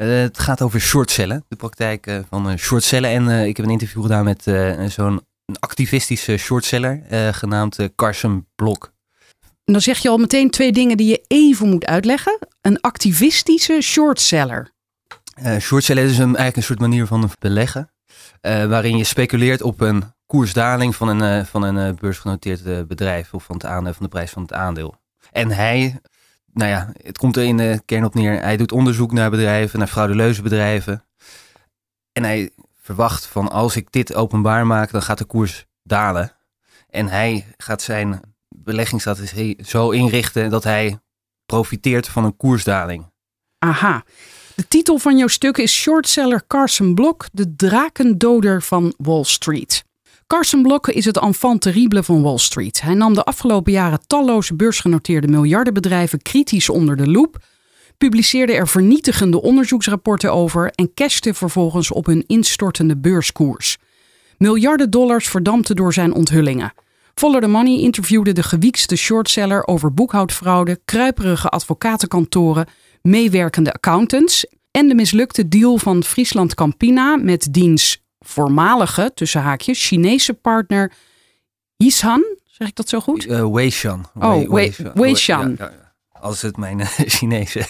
Uh, het gaat over shortcellen, de praktijk uh, van uh, shortcellen. En ik heb een interview gedaan met zo'n activistische shortseller genaamd Carson Blok. En dan zeg je al meteen twee dingen die je even moet uitleggen. Een activistische shortseller. shortseller is een, eigenlijk een soort manier van beleggen. waarin je speculeert op een koersdaling van een, van een beursgenoteerd bedrijf of van, het aandeel, van de prijs van het aandeel. En hij nou ja, het komt er in de kern op neer. Hij doet onderzoek naar bedrijven, naar frauduleuze bedrijven. En hij verwacht van als ik dit openbaar maak, dan gaat de koers dalen. En hij gaat zijn beleggingsstrategie zo inrichten dat hij profiteert van een koersdaling. Aha. De titel van jouw stuk is Shortseller Carson Block, de drakendoder van Wall Street. Carson Block is het enfant terrible van Wall Street. Hij nam de afgelopen jaren talloze beursgenoteerde miljardenbedrijven kritisch onder de loep, publiceerde er vernietigende onderzoeksrapporten over en cashte vervolgens op hun instortende beurskoers. Miljarden dollars verdampten door zijn onthullingen. Follow the Money interviewde de gewiekste shortseller over boekhoudfraude, kruiperige advocatenkantoren, meewerkende accountants en de mislukte deal van Friesland Campina met diens voormalige, tussen haakjes, Chinese partner Yishan. Zeg ik dat zo goed? Uh, Weishan. Oh, Weishan. als het mijn Chinese.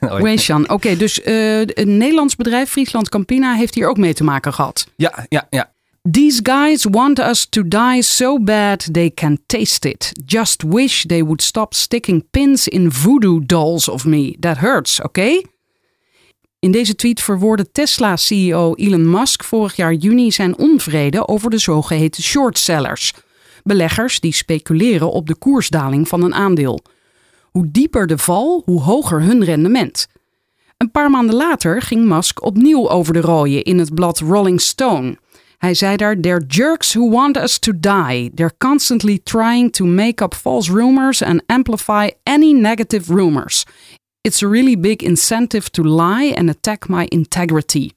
Weishan. Oké, dus uh, een Nederlands bedrijf, Friesland Campina, heeft hier ook mee te maken gehad. Ja, ja, ja. These guys want us to die so bad they can taste it. Just wish they would stop sticking pins in voodoo dolls of me. That hurts, oké? Okay? In deze tweet verwoordde Tesla-CEO Elon Musk vorig jaar juni zijn onvrede over de zogeheten shortsellers. Beleggers die speculeren op de koersdaling van een aandeel. Hoe dieper de val, hoe hoger hun rendement. Een paar maanden later ging Musk opnieuw over de rooien in het blad Rolling Stone. Hij zei daar: They're jerks who want us to die. They're constantly trying to make up false rumors and amplify any negative rumors. It's a really big incentive to lie and attack my integrity.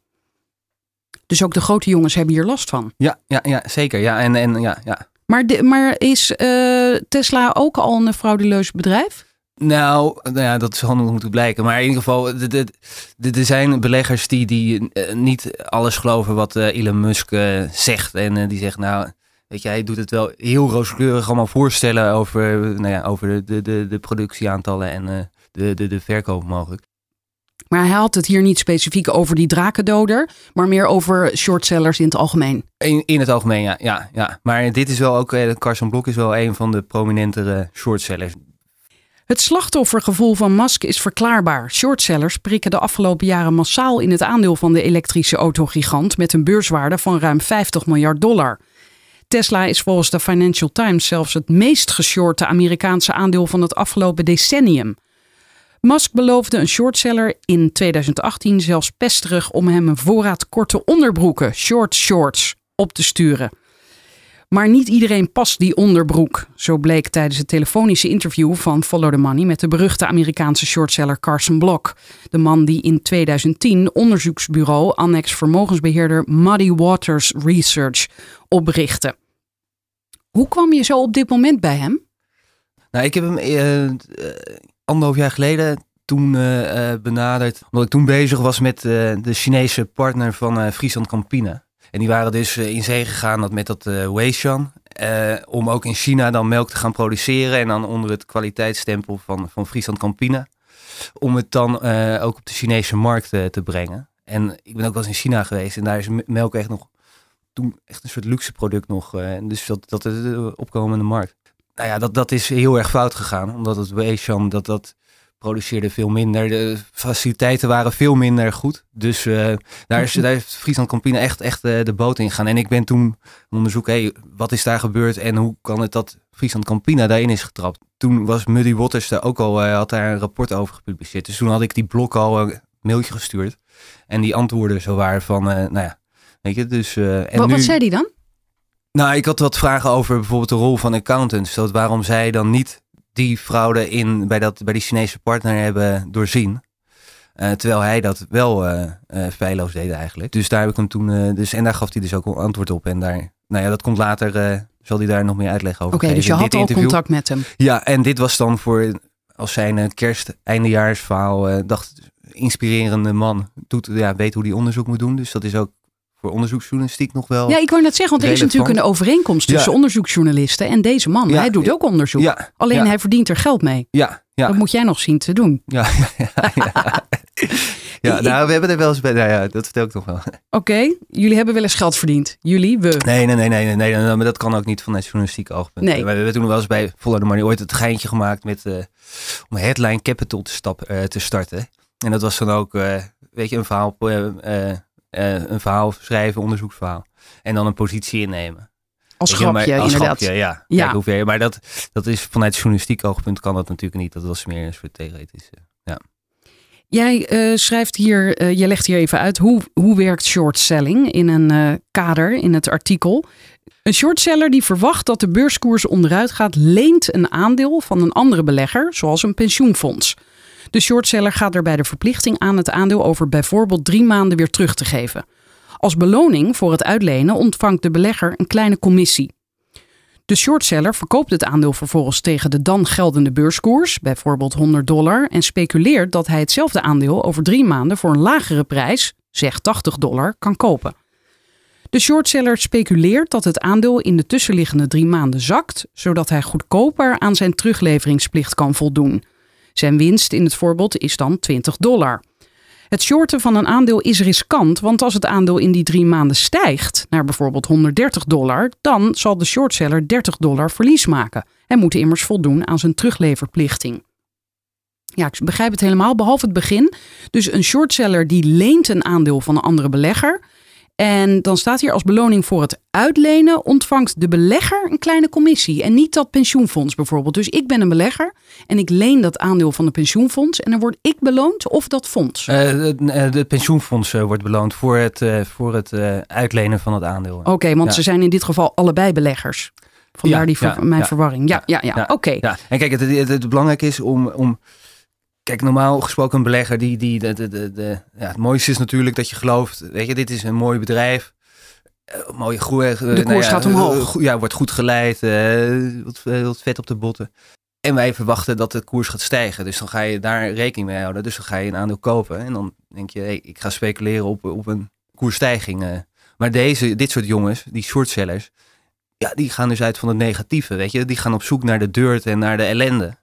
Dus ook de grote jongens hebben hier last van. Ja, ja, ja zeker. Ja, en, en, ja, ja. Maar, de, maar is uh, Tesla ook al een frauduleus bedrijf? Nou, nou ja, dat zal nog moeten blijken. Maar in ieder geval, er zijn beleggers die, die uh, niet alles geloven wat uh, Elon Musk zegt. En die zegt, nou, weet je, hij doet het wel heel rooskleurig allemaal voorstellen over, nou ja, over de, de, de productieaantallen en de, de, de verkoop mogelijk. Maar hij had het hier niet specifiek over die drakendoder, maar meer over shortsellers in het algemeen. In, in het algemeen, ja, ja, ja. Maar dit is wel ook, eh, Carson Blok is wel een van de prominentere shortsellers. Het slachtoffergevoel van Musk is verklaarbaar. Shortsellers prikken de afgelopen jaren massaal in het aandeel van de elektrische autogigant met een beurswaarde van ruim 50 miljard dollar. Tesla is volgens de Financial Times zelfs het meest geshorte Amerikaanse aandeel van het afgelopen decennium. Musk beloofde een shortseller in 2018 zelfs pesterig om hem een voorraad korte onderbroeken, short shorts, op te sturen. Maar niet iedereen past die onderbroek. Zo bleek tijdens het telefonische interview van Follow the Money met de beruchte Amerikaanse shortseller Carson Block. De man die in 2010 onderzoeksbureau Annex Vermogensbeheerder Muddy Waters Research oprichtte. Hoe kwam je zo op dit moment bij hem? Nou, ik heb hem uh, anderhalf jaar geleden toen uh, benaderd. Omdat ik toen bezig was met uh, de Chinese partner van Friesland Campina. En die waren dus in zee gegaan met dat uh, Weishan. om ook in China dan melk te gaan produceren. En dan onder het kwaliteitsstempel van, van Friesland Campina. Om het dan ook op de Chinese markt te brengen. En ik ben ook wel eens in China geweest. En daar is melk echt nog toen echt een soort luxe product nog. dus dat, dat is de opkomende markt nou ja, dat, dat is heel erg fout gegaan. Omdat het Weishan, dat dat produceerde veel minder. De faciliteiten waren veel minder goed. Dus uh, daar, is, daar heeft Friesland Campina echt, echt uh, de boot in gegaan. En ik ben toen onderzoeken, hey, wat is daar gebeurd en hoe kan het dat Friesland Campina daarin is getrapt. Toen was Muddy Waters daar ook al, uh, had daar een rapport over gepubliceerd. Dus toen had ik die blok al mailtje gestuurd. En die antwoorden zo waren van, eh, nou ja, weet je, dus... eh, en Wat, nu, wat zei die dan? Nou, ik had wat vragen over bijvoorbeeld de rol van accountants. Dat waarom zij dan niet die fraude in, bij, dat, bij die Chinese partner hebben doorzien. Eh, terwijl hij dat wel eh, feilloos deed eigenlijk. Dus daar heb ik hem toen, dus, en daar gaf hij dus ook een antwoord op. En daar, nou ja, dat komt later, zal hij daar nog meer uitleg over Oké, dus je had al interview. contact met hem. Ja, en dit was dan voor als zijn kerst eindejaarsverhaal dacht inspirerende man doet ja weet hoe die onderzoek moet doen. Dus dat is ook voor onderzoeksjournalistiek nog wel. Ja, ik wou net zeggen, want er is natuurlijk een overeenkomst tussen Ja. onderzoeksjournalisten en deze man. Ja, hij doet ook onderzoek. ja, Alleen hij verdient er geld mee. ja, Dat moet jij nog zien te doen. ja, ja, ja. Ja, nou, we hebben er wel eens bij. Nou ja, dat vertel ik toch wel. Oké, jullie hebben wel eens geld verdiend. Jullie, we. Nee, nee, nee, nee, nee, nee, nee, maar dat kan ook niet vanuit journalistiek oogpunt. Nee. We hebben toen wel eens bij Follow the Money ooit het geintje gemaakt met eh, om Headline Capital te, stap, eh, te starten. En dat was dan ook, eh, weet je, een verhaal, eh, een verhaal schrijven, onderzoeksverhaal. En dan een positie innemen. Als Weet je, maar- grapje, als inderdaad. grapje, ja. Ja. Kijk, hoe ver, maar dat, dat is vanuit journalistiek oogpunt kan dat natuurlijk niet. Dat was meer een soort theoretisch. eh. Jij eh, schrijft hier, eh, je legt hier even uit hoe, hoe werkt short selling in een kader in het artikel. Een shortseller die verwacht dat de beurskoers onderuit gaat, leent een aandeel van een andere belegger, zoals een pensioenfonds. De shortseller gaat daarbij de verplichting aan het aandeel over bijvoorbeeld drie maanden weer terug te geven. Als beloning voor het uitlenen ontvangt de belegger een kleine commissie. De shortseller verkoopt het aandeel vervolgens tegen de dan geldende beurskoers, bijvoorbeeld 100 dollar, en speculeert dat hij hetzelfde aandeel over drie maanden voor een lagere prijs, zeg 80 dollar, kan kopen. De shortseller speculeert dat het aandeel in de tussenliggende drie maanden zakt, zodat hij goedkoper aan zijn terugleveringsplicht kan voldoen. Zijn winst in het voorbeeld is dan 20 dollar. Het shorten van een aandeel is riskant, want als het aandeel in die drie maanden stijgt naar bijvoorbeeld 130 dollar, dan zal de shortseller 30 dollar verlies maken. Hij moet immers voldoen aan zijn terugleverplichting. Ja, ik begrijp het helemaal, behalve het begin. Dus een shortseller die leent een aandeel van een andere belegger. En dan staat hier als beloning voor het uitlenen ontvangt de belegger een kleine commissie. En niet dat pensioenfonds bijvoorbeeld. Dus ik ben een belegger en ik leen dat aandeel van een pensioenfonds. En dan word ik beloond of dat fonds. Eh, het eh, de pensioenfonds eh, wordt beloond voor het, voor het uitlenen van het aandeel. Oké, want Ja. ze zijn in dit geval allebei beleggers. Vandaar Ja, die ver- ja, mijn verwarring. Ja, ja, ja. Oké. Ja, en kijk, het, het, het belangrijk is om, om. Kijk, normaal gesproken een belegger die. die de, de, de, de- ja, het mooiste is natuurlijk dat je gelooft. Weet je, dit is een mooi bedrijf. eh, mooie groei. eh, nou koers ja, gaat omhoog. eh, ja, wordt goed geleid. wat, wat vet op de botten. En wij verwachten dat de koers gaat stijgen. Dus dan ga je daar rekening mee houden. Dus dan ga je een aandeel kopen. En dan denk je, hey, ik ga speculeren op, op een koersstijging. Maar deze, dit soort jongens, die shortsellers. Ja, die gaan dus uit van het negatieve, weet je. Die gaan op zoek naar de dirt en naar de ellende.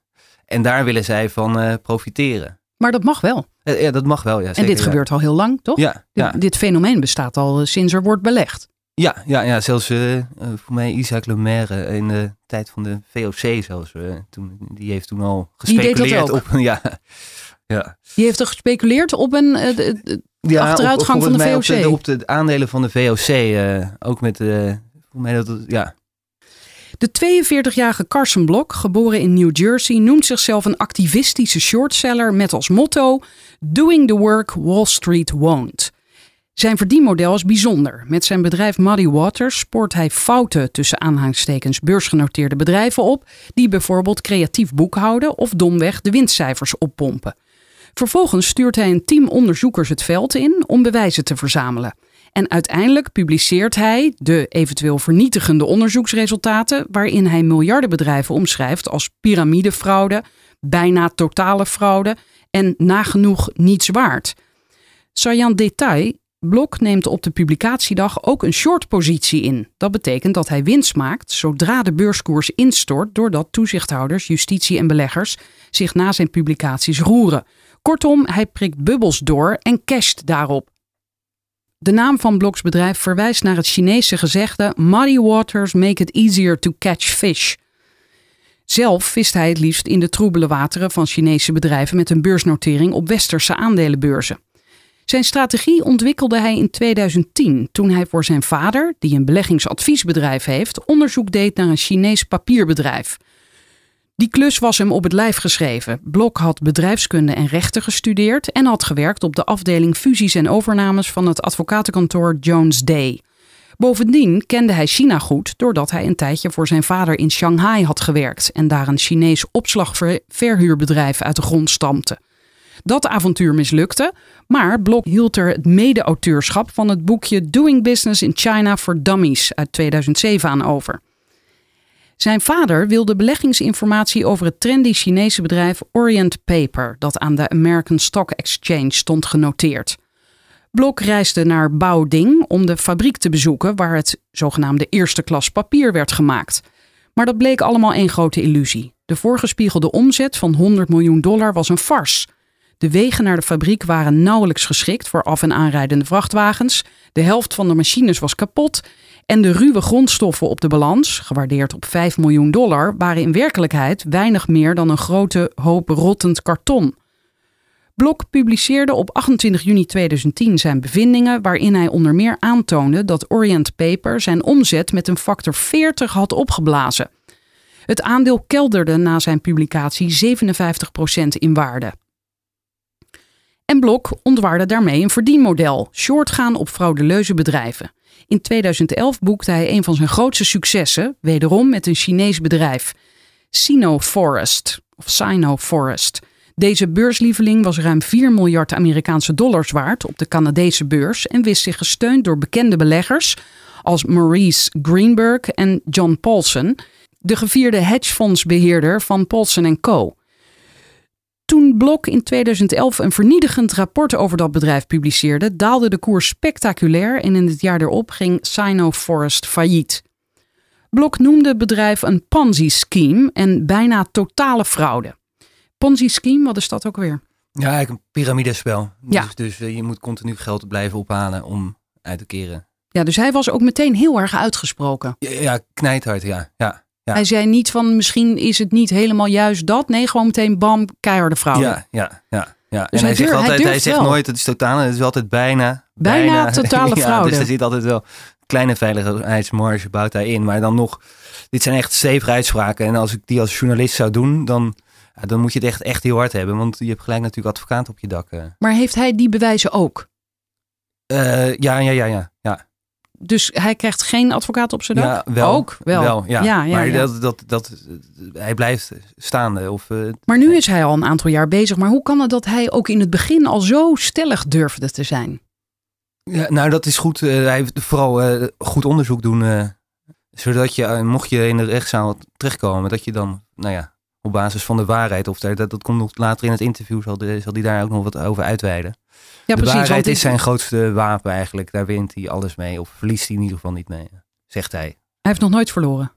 En daar willen zij van eh, profiteren. Maar dat mag wel. Eh, ja, dat mag wel, ja. en zeker, dit ja. gebeurt al heel lang, toch? Ja, Dit, ja, dit fenomeen bestaat al eh, sinds er wordt belegd. ja, ja, ja. Zelfs eh, voor mij Isaac Lemaire in de tijd van de VOC zelfs. toen, die heeft toen al Die deed dat gespeculeerd ook? op... Ja, ja. Die heeft er gespeculeerd op een. ja Achteruitgang op, van de VOC. Op de, op de aandelen van de VOC. ook met... voor mij dat, ja, De 42-jarige Carson Block, geboren in New Jersey, noemt zichzelf een activistische shortseller met als motto: Doing the work Wall Street won't. Zijn verdienmodel is bijzonder. Met zijn bedrijf Muddy Waters spoort hij fouten tussen aanhalingstekens beursgenoteerde bedrijven op, die bijvoorbeeld creatief boekhouden of domweg de winstcijfers oppompen. Vervolgens stuurt hij een team onderzoekers het veld in om bewijzen te verzamelen. En uiteindelijk publiceert hij de eventueel vernietigende onderzoeksresultaten, waarin hij miljardenbedrijven omschrijft als piramidefraude, bijna totale fraude en nagenoeg niets waard. Saillant detail. Blok neemt op de publicatiedag ook een shortpositie in. Dat betekent dat hij winst maakt zodra de beurskoers instort, doordat toezichthouders, justitie en beleggers zich na zijn publicaties roeren. Kortom, hij prikt bubbels door en casht daarop. De naam van Bloks bedrijf verwijst naar het Chinese gezegde Muddy waters make it easier to catch fish. Zelf vist hij het liefst in de troebele wateren van Chinese bedrijven met een beursnotering op westerse aandelenbeurzen. Zijn strategie ontwikkelde hij in 2010 toen hij voor zijn vader, die een beleggingsadviesbedrijf heeft, onderzoek deed naar een Chinees papierbedrijf. Die klus was hem op het lijf geschreven. Blok had bedrijfskunde en rechten gestudeerd en had gewerkt op de afdeling fusies en overnames van het advocatenkantoor Jones Day. Bovendien kende hij China goed doordat hij een tijdje voor zijn vader in Shanghai had gewerkt en daar een Chinees opslagverhuurbedrijf uit de grond stampte. Dat avontuur mislukte, maar Blok hield er het mede-auteurschap van het boekje Doing Business in China for Dummies uit 2007 aan over. Zijn vader wilde beleggingsinformatie over het trendy Chinese bedrijf Orient Paper, dat aan de American Stock Exchange stond genoteerd. Blok reisde naar Baoding om de fabriek te bezoeken waar het zogenaamde eerste klas papier werd gemaakt. Maar dat bleek allemaal één grote illusie. De voorgespiegelde omzet van 100 miljoen dollar was een fars. De wegen naar de fabriek waren nauwelijks geschikt voor af- en aanrijdende vrachtwagens. De helft van de machines was kapot. En de ruwe grondstoffen op de balans, gewaardeerd op 5 miljoen dollar, waren in werkelijkheid weinig meer dan een grote hoop rottend karton. Blok publiceerde op 28 juni 2010 zijn bevindingen, waarin hij onder meer aantoonde dat Orient Paper zijn omzet met een factor 40 had opgeblazen. Het aandeel kelderde na zijn publicatie 57% in waarde. En Blok ontwaarde daarmee een verdienmodel: shortgaan op fraudeleuze bedrijven. In 2011 boekte hij een van zijn grootste successen, wederom met een Chinees bedrijf, Sino Forest of Sino Forest. Deze beurslieveling was ruim 4 miljard Amerikaanse dollars waard op de Canadese beurs en wist zich gesteund door bekende beleggers als Maurice Greenberg en John Paulson, de gevierde hedgefondsbeheerder van Paulson Co. Toen Blok in 2011 een vernietigend rapport over dat bedrijf publiceerde, daalde de koers spectaculair en in het jaar erop ging Sino Forest failliet. Blok noemde het bedrijf een Ponzi-scheme en bijna totale fraude. Ponzi-scheme, wat is dat ook weer? Ja, eigenlijk een piramidespel. Ja. Dus, dus eh, je moet continu geld blijven ophalen om uit te keren. Ja, dus hij was ook meteen heel erg uitgesproken. Ja, ja knijthard, ja. ja. Ja. Hij zei niet van misschien is het niet helemaal juist dat. Nee, gewoon meteen bam, keiharde fraude. Ja, ja, ja. ja. Dus en hij hij, zegt durf- altijd, hij, zegt wel. nooit, het is totaal, het is altijd bijna. Bijna totale ja, fraude. Dus er zit altijd wel kleine veiligheidsmarge bouwt hij in. Maar dan nog, dit zijn echt stevige uitspraken. En als ik die als journalist zou doen, dan, dan moet je het echt, echt heel hard hebben. Want je hebt gelijk natuurlijk advocaat op je dak. eh. Maar heeft hij die bewijzen ook? Eh, ja, ja, ja, ja. ja. Dus hij krijgt geen advocaat op zijn dak? Ja, wel. Ook wel. ja. Ja, ja, maar. Dat, dat, dat, hij blijft staande. Of, eh, Maar nu is hij al een aantal jaar bezig. Maar hoe kan het dat hij ook in het begin al zo stellig durfde te zijn? Ja, nou, dat is goed. Eh, hij heeft vooral eh, goed onderzoek doen. eh, zodat je, eh, mocht je in de rechtszaal terechtkomen, dat je dan, nou ja, op basis van de waarheid, of daar, dat, dat komt nog later in het interview, zal, de, zal die daar ook nog wat over uitweiden. Ja, de precies. waarheid want is zijn grootste wapen eigenlijk. Daar wint hij alles mee, of verliest hij in ieder geval niet mee, zegt hij. Hij heeft nog nooit verloren.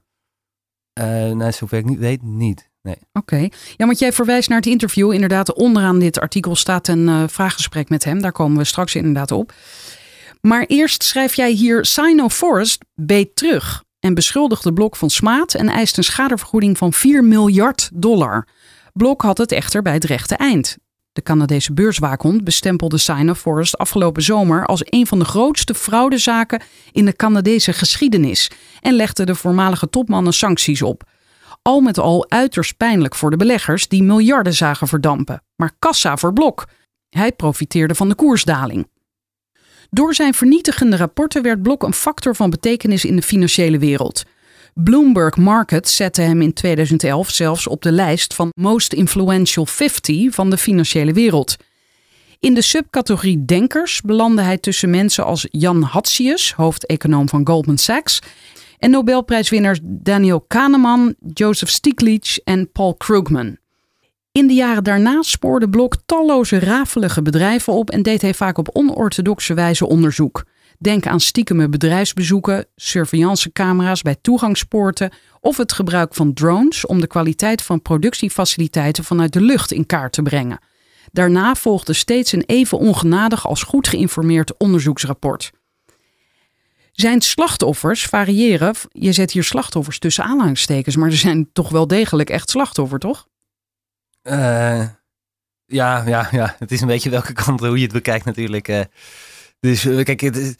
Eh nou, zover ik niet weet, niet. Nee. Oké. Ja, want jij verwijst naar het interview. Inderdaad, onderaan dit artikel staat een eh, vraaggesprek met hem. Daar komen we straks inderdaad op. Maar eerst schrijf jij hier Sino Forest beet terug en beschuldigde Blok van smaad en eist een schadevergoeding van 4 miljard dollar. Blok had het echter bij het rechte eind. De Canadese beurswaakhond bestempelde Sino Forest afgelopen zomer als een van de grootste fraudezaken in de Canadese geschiedenis en legde de voormalige topmannen sancties op. Al met al uiterst pijnlijk voor de beleggers die miljarden zagen verdampen. Maar kassa voor Blok. Hij profiteerde van de koersdaling. Door zijn vernietigende rapporten werd Blok een factor van betekenis in de financiële wereld. Bloomberg Market zette hem in 2011 zelfs op de lijst van Most Influential 50 van de financiële wereld. In de subcategorie denkers belandde hij tussen mensen als Jan Hatzius, hoofdeconoom van Goldman Sachs, en Nobelprijswinnaars Daniel Kahneman, Joseph Stiglitz en Paul Krugman. In de jaren daarna spoorde Blok talloze rafelige bedrijven op en deed hij vaak op onorthodoxe wijze onderzoek. Denk aan stiekeme bedrijfsbezoeken, surveillancecamera's bij toegangspoorten of het gebruik van drones om de kwaliteit van productiefaciliteiten vanuit de lucht in kaart te brengen. Daarna volgde steeds een even ongenadig als goed geïnformeerd onderzoeksrapport. Zijn slachtoffers variëren. Je zet hier slachtoffers tussen aanhalingstekens, maar er zijn toch wel degelijk echt slachtoffer, toch? Eh, ja, ja, ja. Het is een beetje welke kant, hoe je het bekijkt natuurlijk. eh. Dus eh, kijk, het, is-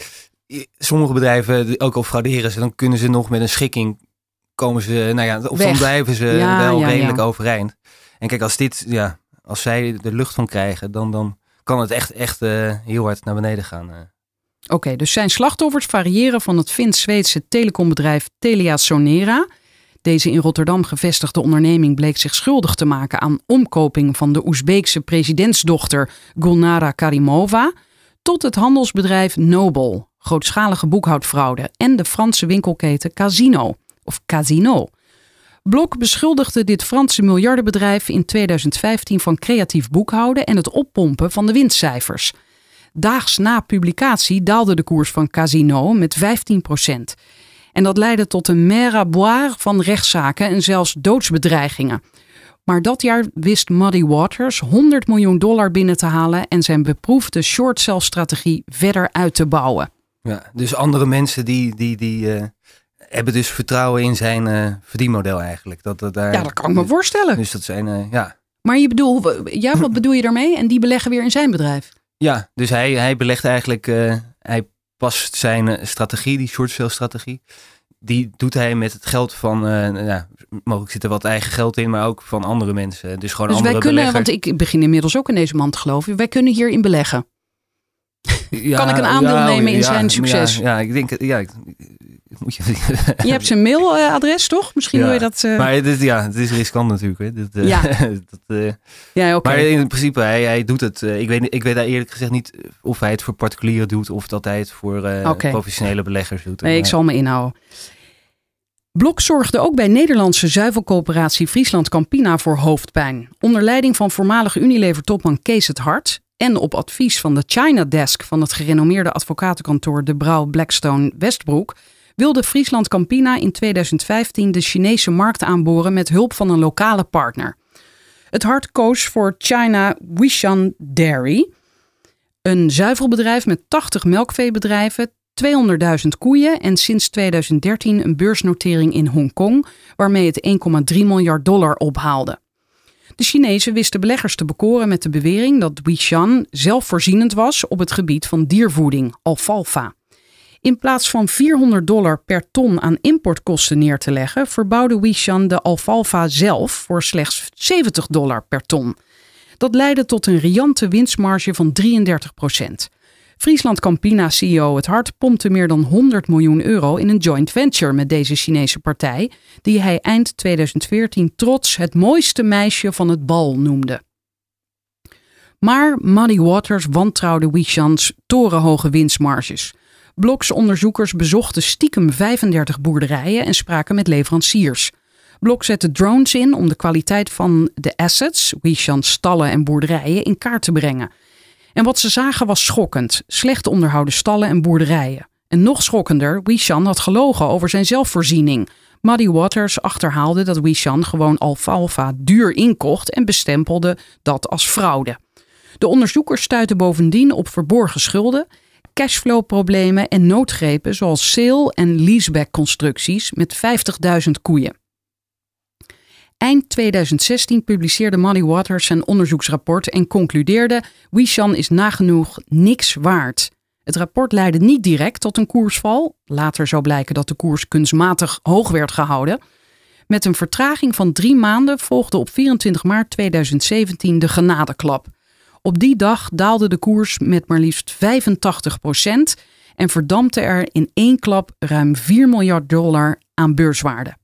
sommige bedrijven, ook al frauderen ze, dan kunnen ze nog met een schikking komen ze, nou ja, of Weg. dan blijven ze Ja, wel ja, redelijk ja. overeind. En kijk, als dit, ja, als zij er lucht van krijgen, dan, dan kan het echt, echt eh, heel hard naar beneden gaan. eh. Oké, dus zijn slachtoffers variëren van het Fins-Zweedse telecombedrijf Telia Sonera. Deze in Rotterdam gevestigde onderneming bleek zich schuldig te maken aan omkoping van de Oezbeekse presidentsdochter Gulnara Karimova. Tot het handelsbedrijf Nobel, grootschalige boekhoudfraude en de Franse winkelketen Casino of Casino. Blok beschuldigde dit Franse miljardenbedrijf in 2015 van creatief boekhouden en het oppompen van de winstcijfers. Daags na publicatie daalde de koers van Casino met 15%. En dat leidde tot een mer van rechtszaken en zelfs doodsbedreigingen. Maar dat jaar wist Muddy Waters 100 miljoen dollar binnen te halen en zijn beproefde short sell strategie verder uit te bouwen. Ja, dus andere mensen die, die, die eh, hebben dus vertrouwen in zijn eh, verdienmodel eigenlijk. Dat, dat, daar, Ja, dat kan ik me voorstellen. Dus dat zijn, eh, ja. Maar je bedoel, ja, wat bedoel je daarmee? En die beleggen weer in zijn bedrijf. Ja, dus hij, hij belegt eigenlijk, hij past zijn strategie, die short sale strategie, die doet hij met het geld van, ja, mogelijk zit er wat eigen geld in, maar ook van andere mensen. Dus gewoon Dus andere wij kunnen, beleggers. want ik begin inmiddels ook in deze man te geloven, wij kunnen hierin beleggen. Ja, kan ik een aandeel nemen in ja, zijn succes? Ja, ik denk, ja, ik, moet je. Je hebt zijn mailadres, toch? Misschien Ja, wil je dat... eh, Maar het is, ja, het is riskant natuurlijk. Hè. Dat, eh, Ja. dat, eh, ja. Maar in principe, hij, hij doet het. ik, weet, ik weet daar eerlijk gezegd niet of hij het voor particulieren doet of dat hij het voor professionele beleggers doet. Nee, ik zal me inhouden. Blok zorgde ook bij Nederlandse zuivelcoöperatie Friesland Campina voor hoofdpijn. Onder leiding van voormalige Unilever-topman Kees het Hart en op advies van de China Desk van het gerenommeerde advocatenkantoor De Brouw Blackstone Westbroek wilde Friesland Campina in 2015 de Chinese markt aanboren met hulp van een lokale partner. Het Hart koos voor China Wishan Dairy, een zuivelbedrijf met 80 melkveebedrijven, 200.000 koeien en sinds 2013 een beursnotering in Hongkong, waarmee het 1,3 miljard dollar ophaalde. De Chinezen wisten beleggers te bekoren met de bewering dat Wishan zelfvoorzienend was op het gebied van diervoeding, alfalfa. In plaats van 400 dollar per ton aan importkosten neer te leggen, verbouwde Wishan de alfalfa zelf voor slechts 70 dollar per ton. Dat leidde tot een riante winstmarge van 33 Friesland Campina CEO Het Hart pompte meer dan 100 miljoen euro in een joint venture met deze Chinese partij, die hij eind 2014 trots het mooiste meisje van het bal noemde. Maar Muddy Waters wantrouwde Wishan's torenhoge winstmarges. Bloks onderzoekers bezochten stiekem 35 boerderijen en spraken met leveranciers. Blok zette drones in om de kwaliteit van de assets, Wishan's stallen en boerderijen, in kaart te brengen. En wat ze zagen was schokkend. Slecht onderhouden stallen en boerderijen. En nog schokkender, Wishan had gelogen over zijn zelfvoorziening. Muddy Waters achterhaalde dat Wishan gewoon alfalfa duur inkocht en bestempelde dat als fraude. De onderzoekers stuiten bovendien op verborgen schulden, cashflow-problemen en noodgrepen zoals sale- en leaseback-constructies met 50.000 koeien. Eind 2016 publiceerde Muddy Waters zijn onderzoeksrapport en concludeerde: Wishan is nagenoeg niks waard. Het rapport leidde niet direct tot een koersval. Later zou blijken dat de koers kunstmatig hoog werd gehouden. Met een vertraging van drie maanden volgde op 24 maart 2017 de genadeklap. Op die dag daalde de koers met maar liefst 85% en verdampte er in één klap ruim 4 miljard dollar aan beurswaarde.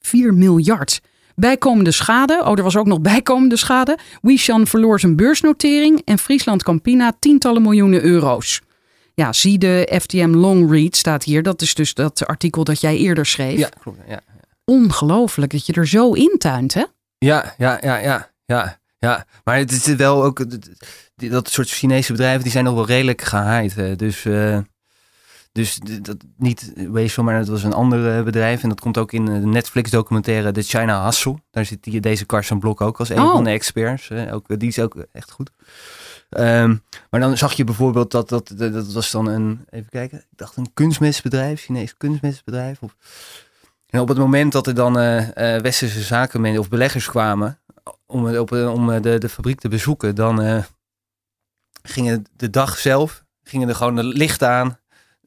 4 miljard. Bijkomende schade, oh er was ook nog bijkomende schade. Wishan verloor zijn beursnotering en Friesland Campina tientallen miljoenen euro's. Ja, zie de FTM Long Read staat hier. Dat is dus dat artikel dat jij eerder schreef. Ja, klopt. Ja, Ongelooflijk dat je er zo intuint, hè? ja, ja, ja, ja, ja. ja. Maar het is wel ook, dat soort Chinese bedrijven, die zijn nog wel redelijk gehaaid. Dus, eh, dus dat niet Weesel, maar het was een ander eh, bedrijf. En dat komt ook in de Netflix documentaire The China Hustle. Daar zit die, deze Carson Blok ook als een Oh. van de experts. Ook, die is ook echt goed. Ehm, maar dan zag je bijvoorbeeld dat, dat, dat, dat was dan een, even kijken, ik dacht een kunstmestbedrijf, Chinees kunstmestbedrijf. Of, en op het moment dat er dan eh, eh, westerse zakenmensen of beleggers kwamen om, op, om de, de fabriek te bezoeken, dan gingen de dag zelf, gingen er gewoon de lichten aan,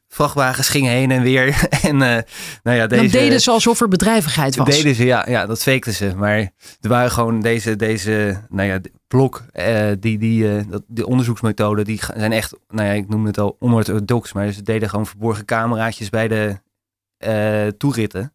vrachtwagens gingen heen en weer. en eh, nou ja, deze... Dan deden ze alsof er bedrijvigheid was. Deden ze, ja, ja, dat fakten ze. Maar er waren gewoon deze, deze nou ja, blok, eh, die, die, dat, die onderzoeksmethoden, die zijn echt, nou ja, ik noem het al onorthodox, maar ze deden gewoon verborgen cameraatjes bij de toeritten.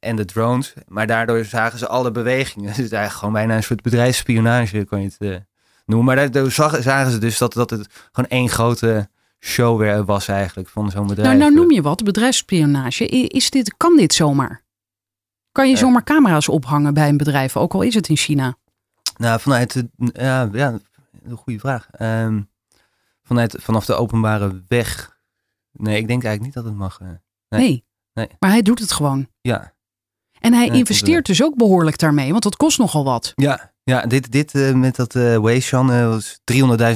En de drones. Maar daardoor zagen ze alle bewegingen. Dus het is eigenlijk gewoon bijna een soort bedrijfsspionage, kan je het noemen. Maar daardoor zag- zagen ze dus dat, dat het gewoon één grote show weer was eigenlijk van zo'n bedrijf. Nou, nou noem je wat, bedrijfsspionage. Is dit, kan dit zomaar? Kan je zomaar camera's ophangen bij een bedrijf, ook al is het in China? Nou, vanuit de, ja, ja, een goede vraag. Ehm, vanuit, vanaf de openbare weg. Nee, ik denk eigenlijk niet dat het mag. eh. Nee. Nee. Nee. Maar hij doet het gewoon. ja, En hij investeert dus ook behoorlijk daarmee, want dat kost nogal wat. ja, ja, dit, dit eh, met dat eh Weishan eh, was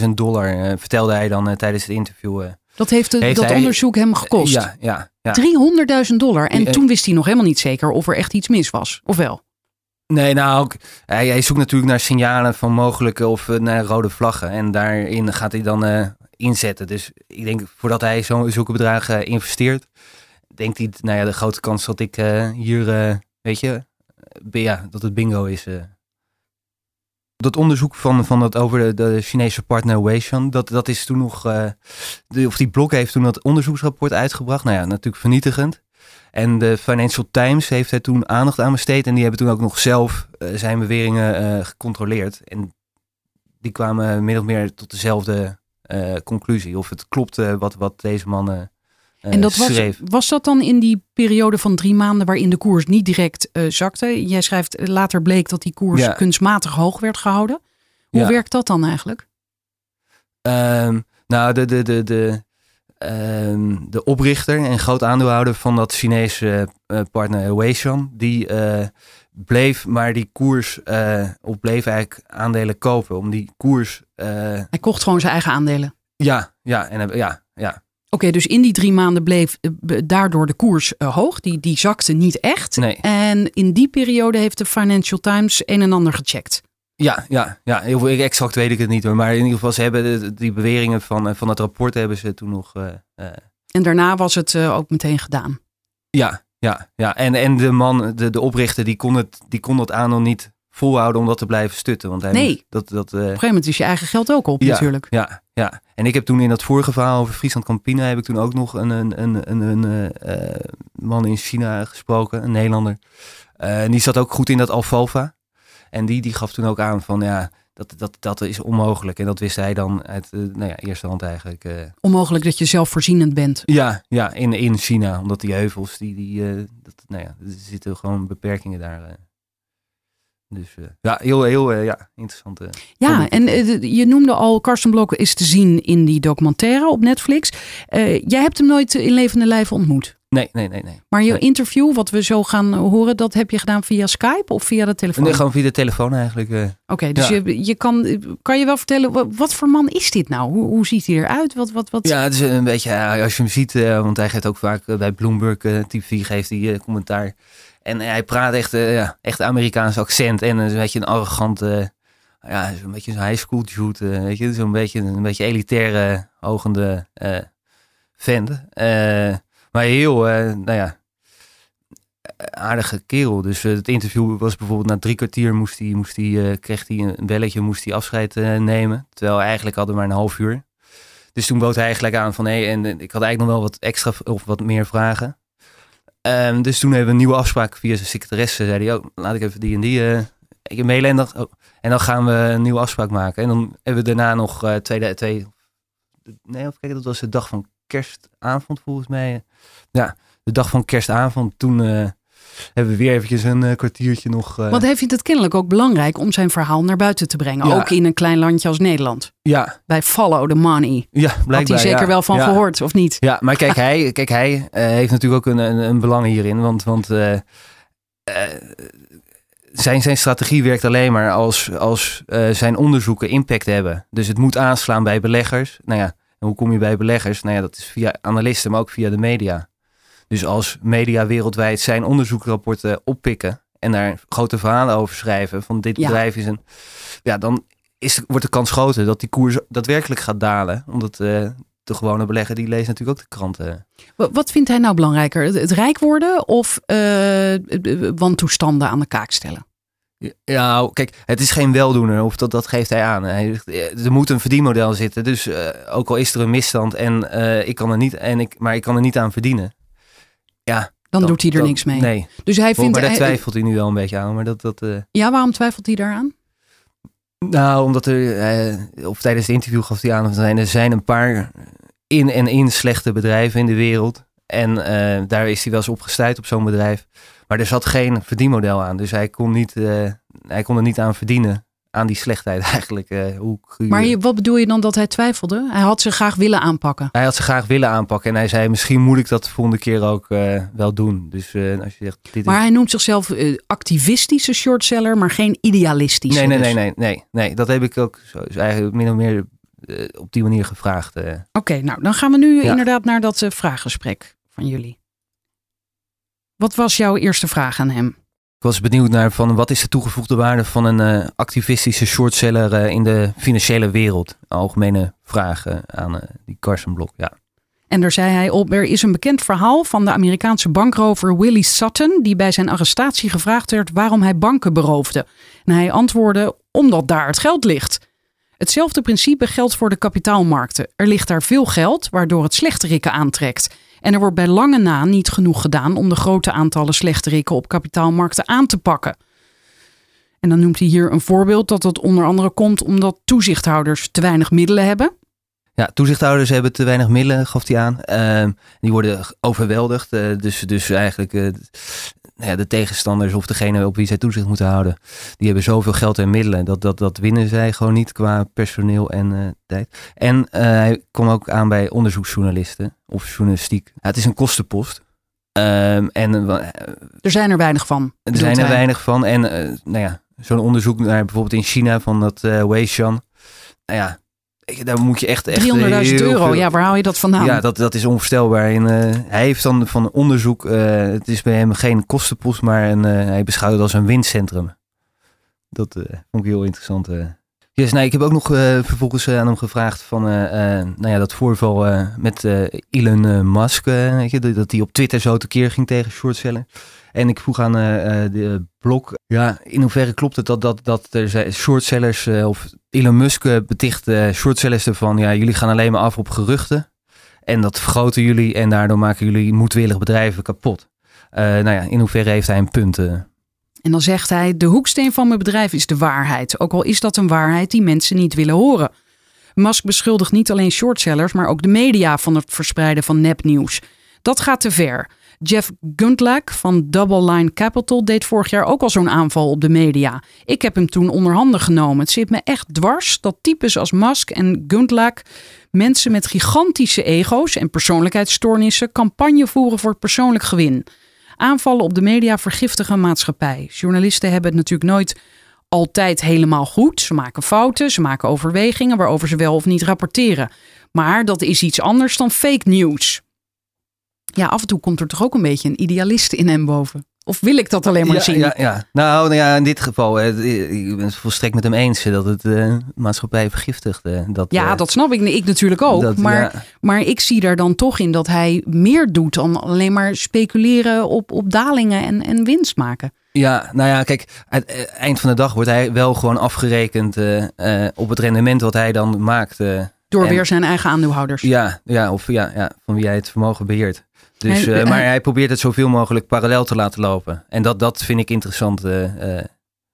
300.000 dollar, vertelde hij dan tijdens het interview. Dat heeft, de- Heeft dat hij- onderzoek hem gekost. Ja, ja, ja. 300.000 dollar. En toen wist hij nog helemaal niet zeker of er echt iets mis was. Of wel? Nee, nou, ook, hij, hij zoekt natuurlijk naar signalen van mogelijke of naar rode vlaggen. En daarin gaat hij dan inzetten. Dus ik denk, voordat hij zo, zulke bedragen investeert, denkt hij, nou ja, de grote kans dat ik hier, weet je, ja, dat het bingo is. Dat onderzoek van, van dat over de, Chinese partner Weishan, dat, dat is toen nog, eh, de, of die blok heeft toen dat onderzoeksrapport uitgebracht. Nou ja, natuurlijk vernietigend. En de Financial Times heeft er toen aandacht aan besteed. En die hebben toen ook nog zelf eh, zijn beweringen eh, gecontroleerd. En die kwamen min of meer tot dezelfde conclusie. Of het klopte wat, wat deze man eh, en dat was, schreef. was dat dan in die periode van drie maanden waarin de koers niet direct eh, zakte? Jij schrijft, eh, later bleek dat die koers Ja. kunstmatig hoog werd gehouden. Hoe Ja. werkt dat dan eigenlijk? Ehm, nou, de, de, de, de, ehm, de oprichter en groot aandeelhouder van dat Chinese eh, partner Weishan, die eh, bleef maar die koers, eh of bleef eigenlijk aandelen kopen. Om die koers, eh, Hij kocht gewoon zijn eigen aandelen. ja, ja, en, ja, ja, Oké, dus in die drie maanden bleef eh, daardoor de koers eh, hoog. Die, die zakte niet echt. Nee. En in die periode heeft de Financial Times een en ander gecheckt. Ja, ja, ja. Heel veel, exact weet ik het niet hoor. Maar in ieder geval, ze hebben die beweringen van, eh, van het rapport hebben ze toen nog. En daarna was het ook meteen gedaan. ja, ja, ja. En, en de man, de, de oprichter, die kon, het, die kon dat aandeel niet volhouden om dat te blijven stutten. Want hij Nee. dat, dat, eh, Op een gegeven moment is je eigen geld ook op ja, natuurlijk. Ja, ja. En ik heb toen in dat vorige verhaal over Friesland Campina heb ik toen ook nog een, een, een, een, een eh, eh, man in China gesproken, een Nederlander. Eh, en die zat ook goed in dat alfalfa. En die, die gaf toen ook aan van ja, dat, dat, dat is onmogelijk. En dat wist hij dan uit eh, nou ja, eerste hand eigenlijk. eh. Onmogelijk dat je zelfvoorzienend bent. ja, ja in, in China. Omdat die heuvels, die, die, eh, dat, nou ja, er zitten gewoon beperkingen daar. Dus eh, ja, heel, heel eh, ja, interessant. Ja, en eh, je noemde al, Karsten Blok is te zien in die documentaire op Netflix. Jij hebt hem nooit in levende lijven ontmoet. Nee, nee, nee, nee. Maar je Nee. interview, wat we zo gaan horen, dat heb je gedaan via Skype of via de telefoon? Nee, gewoon via de telefoon eigenlijk. Oké, dus Ja. je, je kan, kan je wel vertellen, wa- wat voor man is dit nou? Hoe, hoe ziet hij eruit? Wat, wat, wat? Ja, het is een beetje, als je hem ziet, want hij geeft ook vaak bij Bloomberg TV geeft hij commentaar. En hij praat echt, eh, ja, echt Amerikaans accent en een beetje een arrogante, ja, zo'n beetje een high school dude, eh, weet je, zo'n beetje een beetje elitaire, hogende eh vent. Eh, maar heel, eh, nou ja, aardige kerel. Dus eh, het interview was bijvoorbeeld na drie kwartier moest hij, moest hij, eh, kreeg hij een belletje, moest hij afscheid eh, nemen. Terwijl we eigenlijk hadden maar een half uur. Dus toen bood hij eigenlijk aan van hé, en eh, ik had eigenlijk nog wel wat extra of wat meer vragen. Ehm, dus toen hebben we een nieuwe afspraak via zijn secretaresse. Zei hij, oh, laat ik even die en die eh ik. En dan, oh, en dan gaan we een nieuwe afspraak maken. En dan hebben we daarna nog eh, twee, twee... Nee, of kijk, dat was de dag van kerstavond volgens mij. Ja, de dag van kerstavond. Toen eh, hebben we weer eventjes een eh, kwartiertje nog... eh, Want hij vindt het kennelijk ook belangrijk om zijn verhaal naar buiten te brengen. Ja. Ook in een klein landje als Nederland. ja, Bij Follow the Money. ja, Had blijkbaar. hij zeker ja. wel van Ja. gehoord, of niet? Ja, maar kijk, hij, kijk, hij eh, heeft natuurlijk ook een, een, een belang hierin. Want, want zijn, zijn strategie werkt alleen maar als, als zijn onderzoeken impact hebben. Dus het moet aanslaan bij beleggers. Nou ja, en hoe kom je bij beleggers? Nou ja, dat is via analisten, maar ook via de media. Dus als media wereldwijd zijn onderzoeksrapporten oppikken en daar grote verhalen over schrijven van dit Ja. bedrijf is een... Ja, dan is, wordt de kans groter dat die koers daadwerkelijk gaat dalen. Omdat eh, de gewone belegger die leest natuurlijk ook de kranten. Wa- Wat vindt hij nou belangrijker? Het, rijk worden of eh, wantoestanden aan de kaak stellen? Ja, kijk, het is geen weldoener, of dat, dat geeft hij aan. Hij, eh, er moet een verdienmodel zitten, dus ook al is er een misstand en ik kan er niet, en ik, maar ik kan er niet aan verdienen. Ja, Dan doet hij er niks mee. Nee, Dus hij vindt. maar daar hij- twijfelt hij nu wel een beetje aan. Maar dat, dat, eh, ja, waarom twijfelt hij daaraan? nou, omdat er, eh, of tijdens het interview gaf hij aan, zijn, er zijn een paar in en in slechte bedrijven in de wereld. En eh, daar is hij wel eens op gestuurd op zo'n bedrijf. Maar er zat geen verdienmodel aan. Dus hij kon, niet, hij kon er niet aan verdienen. Aan die slechtheid eigenlijk. eh, hoe, Maar je- wat bedoel je dan dat hij twijfelde? Hij had ze graag willen aanpakken. Hij had ze graag willen aanpakken. En hij zei, misschien moet ik dat de volgende keer ook eh, wel doen. Dus eh, als je zegt, dit Maar is... hij noemt zichzelf activistische shortseller, maar geen idealistische. Nee, nee, dus. nee, nee, nee, nee. Dat heb ik ook zo, dus eigenlijk min of meer op die manier gevraagd. Oké, nou dan gaan we nu Ja. inderdaad naar dat vraaggesprek van jullie. Wat was jouw eerste vraag aan hem? Was benieuwd naar van wat is de toegevoegde waarde van een eh, activistische shortseller eh, in de financiële wereld? Algemene vragen aan eh, die Carson Blok. Ja. En daar zei hij op, er is een bekend verhaal van de Amerikaanse bankrover Willie Sutton, die bij zijn arrestatie gevraagd werd waarom hij banken beroofde. En hij antwoordde, omdat daar het geld ligt. Hetzelfde principe geldt voor de kapitaalmarkten. Er ligt daar veel geld, waardoor het slechterikken aantrekt. En er wordt bij lange na niet genoeg gedaan om de grote aantallen slechterikken op kapitaalmarkten aan te pakken. En dan noemt hij hier een voorbeeld dat het onder andere komt omdat toezichthouders te weinig middelen hebben. ja, toezichthouders hebben te weinig middelen, gaf hij aan. Ehm, die worden overweldigd. eh, dus, dus eigenlijk eh, ja, de tegenstanders of degene op wie zij toezicht moeten houden, die hebben zoveel geld en middelen. Dat, dat, dat winnen zij gewoon niet qua personeel en eh, tijd. En eh, hij kwam ook aan bij onderzoeksjournalisten of journalistiek. Ja, het is een kostenpost. Ehm, en eh, Er zijn er weinig van. Er zijn er hij. weinig van. En nou ja, zo'n onderzoek naar bijvoorbeeld in China van dat Weishan. Nou ja, daar moet je echt... echt 300.000 heel euro, ja, waar haal je dat vandaan? Ja, dat, dat is onvoorstelbaar. En, eh, hij heeft dan van onderzoek, eh, het is bij hem geen kostenpost, maar een, eh, hij beschouwt het als een winstcentrum. Dat vond ik heel interessant. Yes, nou, ik heb ook nog vervolgens aan hem gevraagd van nou ja, dat voorval met Elon Musk, weet je, dat hij op Twitter zo tekeer ging tegen shortseller. En ik vroeg aan eh, eh, de blog, ja, in hoeverre klopt het dat, dat, dat er shortsellers eh, of Elon Musk beticht shortsellers ervan, ja, jullie gaan alleen maar af op geruchten. En dat vergroten jullie en daardoor maken jullie moedwillig bedrijven kapot. Nou ja, in hoeverre heeft hij een punt? En dan zegt hij: De hoeksteen van mijn bedrijf is de waarheid. Ook al is dat een waarheid die mensen niet willen horen. Musk beschuldigt niet alleen shortsellers, maar ook de media van het verspreiden van nepnieuws. Dat gaat te ver. Jeff Gundlach van Double Line Capital deed vorig jaar ook al zo'n aanval op de media. Ik heb hem toen onder handen genomen. Het zit me echt dwars dat types als Musk en Gundlach mensen met gigantische ego's en persoonlijkheidsstoornissen campagne voeren voor persoonlijk gewin. Aanvallen op de media vergiftigen maatschappij. Journalisten hebben het natuurlijk nooit altijd helemaal goed. Ze maken fouten, ze maken overwegingen waarover ze wel of niet rapporteren. Maar dat is iets anders dan fake news. Ja, af en toe komt er toch ook een beetje een idealist in hem boven. Of wil ik dat alleen maar ja, zien? Ja, ja. Nou, nou ja, in dit geval, eh, ik ben het volstrekt met hem eens dat het eh, maatschappij vergiftigt. eh, dat, Ja, eh, dat snap ik. Ik natuurlijk ook. dat- maar, ja. maar ik zie daar dan toch in dat hij meer doet dan alleen maar speculeren op, op dalingen en, en winst maken. Ja, nou ja, kijk, het eh, eind van de dag wordt hij wel gewoon afgerekend op het rendement wat hij dan maakt. Door En- weer zijn eigen aandeelhouders. ja, ja, of ja, ja, van wie hij het vermogen beheert. Dus, Hij- eh, maar hij- probeert het zoveel mogelijk parallel te laten lopen. En dat, dat vind ik interessant. eh, eh,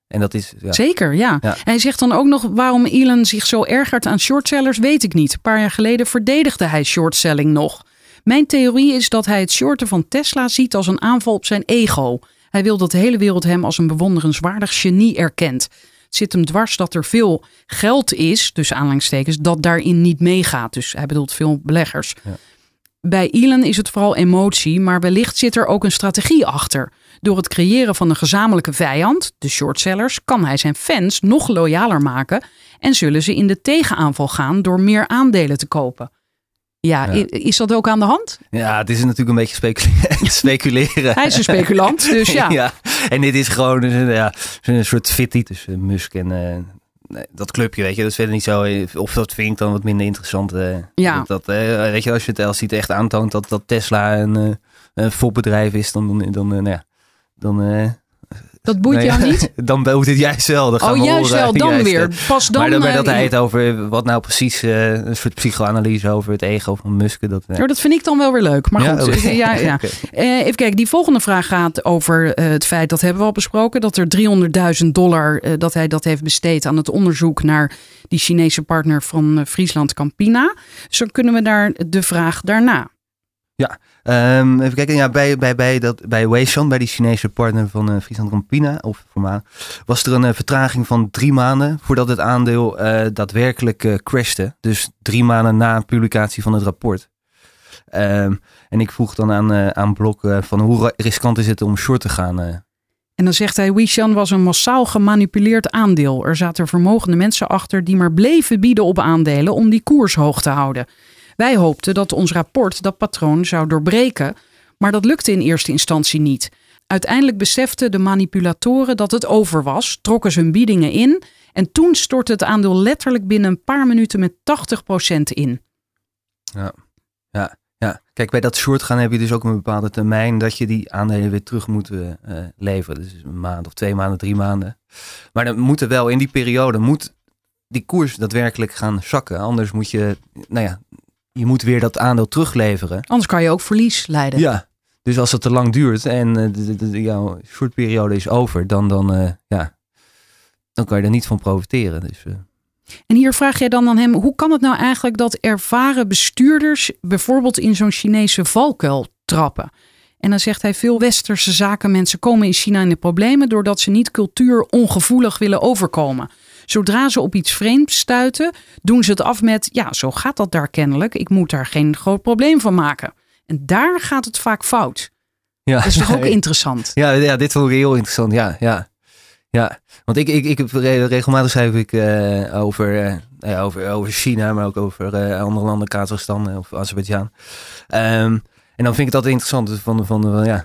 en dat is, ja. Zeker, ja. Ja. Hij zegt dan ook nog waarom Elon zich zo ergert aan shortsellers, weet ik niet. Een paar jaar geleden verdedigde hij shortselling nog. Mijn theorie is dat hij het shorten van Tesla ziet als een aanval op zijn ego. Hij wil dat de hele wereld hem als een bewonderenswaardig genie erkent. Het zit hem dwars dat er veel geld is, dus aanhalingstekens, dat daarin niet meegaat. Dus hij bedoelt veel beleggers. Ja. Bij Elon is het vooral emotie, maar wellicht zit er ook een strategie achter. Door het creëren van een gezamenlijke vijand, de shortsellers, kan hij zijn fans nog loyaler maken en zullen ze in de tegenaanval gaan door meer aandelen te kopen. Ja, Ja. is dat ook aan de hand? ja, het is natuurlijk een beetje specule- speculeren. Hij is een speculant, dus ja. En dit is gewoon een, ja, een soort fitty tussen Musk en, eh, dat clubje, weet je, dat is verder niet zo. eh, Of dat vind ik dan wat minder interessant. eh, Ja. Dat, dat, eh, weet je, als je het als hij het echt aantoont dat, dat Tesla een, eh een fopbedrijf is, dan, dan, dan, nou ja, dan, Dat boeit ja, jou niet? dan boeit het juist wel. Dan gaan Oh, we juist horen, wel. Dan juist, weer. eh, Pas dan... maar dan, eh, dat hij ja. het over wat nou precies eh, een soort psychoanalyse over het ego van Musk. Dat, Oh, dat vind ik dan wel weer leuk. Maar Ja, goed, ja, ja. Even kijken, die volgende vraag gaat over het feit, dat hebben we al besproken, dat er 300.000 dollar, dat hij dat heeft besteed aan het onderzoek naar die Chinese partner van Friesland Campina. Dan kunnen we naar de vraag daarna. Ehm, even kijken, ja, bij, bij, bij, dat, bij Weishan, bij die Chinese partner van eh Friesland Campina, of voormalig, was er een eh, vertraging van drie maanden voordat het aandeel eh, daadwerkelijk crashte. Dus drie maanden na publicatie van het rapport. Ehm, en ik vroeg dan aan, aan Blok van hoe riskant is het om short te gaan. En dan zegt hij, Wishan was een massaal gemanipuleerd aandeel. Er zaten vermogende mensen achter die maar bleven bieden op aandelen om die koers hoog te houden. Wij hoopten dat ons rapport dat patroon zou doorbreken, maar dat lukte in eerste instantie niet. Uiteindelijk beseften de manipulatoren dat het over was, trokken ze hun biedingen in en toen stortte het aandeel letterlijk binnen een paar minuten met 80% in. Ja, kijk, bij dat short gaan heb je dus ook een bepaalde termijn dat je die aandelen weer terug moet eh, eh, leveren. Dus een maand of twee maanden, drie maanden. Maar dan moet er wel in die periode moet die koers daadwerkelijk gaan zakken. Anders moet je, nou ja, je moet weer dat aandeel terugleveren. Anders kan je ook verlies leiden. Ja. Dus als het te lang duurt en eh, de, de, de- jouw shortperiode is over, dan, dan, eh, ja, dan kan je er niet van profiteren. Dus, eh, En hier vraag jij dan aan hem, hoe kan het nou eigenlijk dat ervaren bestuurders bijvoorbeeld in zo'n Chinese valkuil trappen? En dan zegt hij, veel westerse zakenmensen komen in China in de problemen doordat ze niet cultuurongevoelig willen overkomen. Zodra ze op iets vreemds stuiten, doen ze het af met, ja, zo gaat dat daar kennelijk, ik moet daar geen groot probleem van maken. En daar gaat het vaak fout. ja. Dat is toch ook interessant? Ja, ja, dit vond ik heel interessant. Ja, ja. Ja, want ik, ik, ik heb re- regelmatig schrijf ik eh, over, eh, ja, over, over China, maar ook over eh, andere landen, Kazachstan eh, of Azerbeidzjan. Ehm, en dan vind ik het altijd interessant van, van, van ja, eh,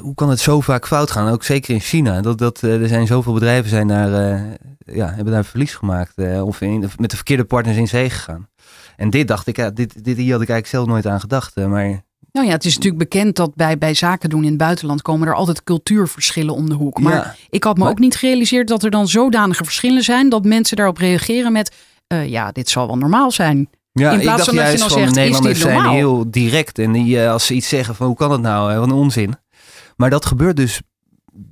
hoe kan het zo vaak fout gaan? Ook zeker in China. Dat, dat, eh, er zijn zoveel bedrijven zijn daar, eh, ja, hebben daar verlies gemaakt eh, of in, met de verkeerde partners in zee gegaan. En dit dacht ik, ja, dit, dit hier had ik eigenlijk zelf nooit aan gedacht. eh, maar Nou ja, het is natuurlijk bekend dat bij, bij zaken doen in het buitenland komen er altijd cultuurverschillen om de hoek. Maar ja, Ik had me Maar- ook niet gerealiseerd dat er dan zodanige verschillen zijn dat mensen daarop reageren met eh, ja, dit zal wel normaal zijn. Ja, In ik plaats dacht van dat je juist dan van zegt, Nederlanders zijn heel direct. En die, eh, als ze iets zeggen van hoe kan het nou, wat een onzin. Maar dat gebeurt dus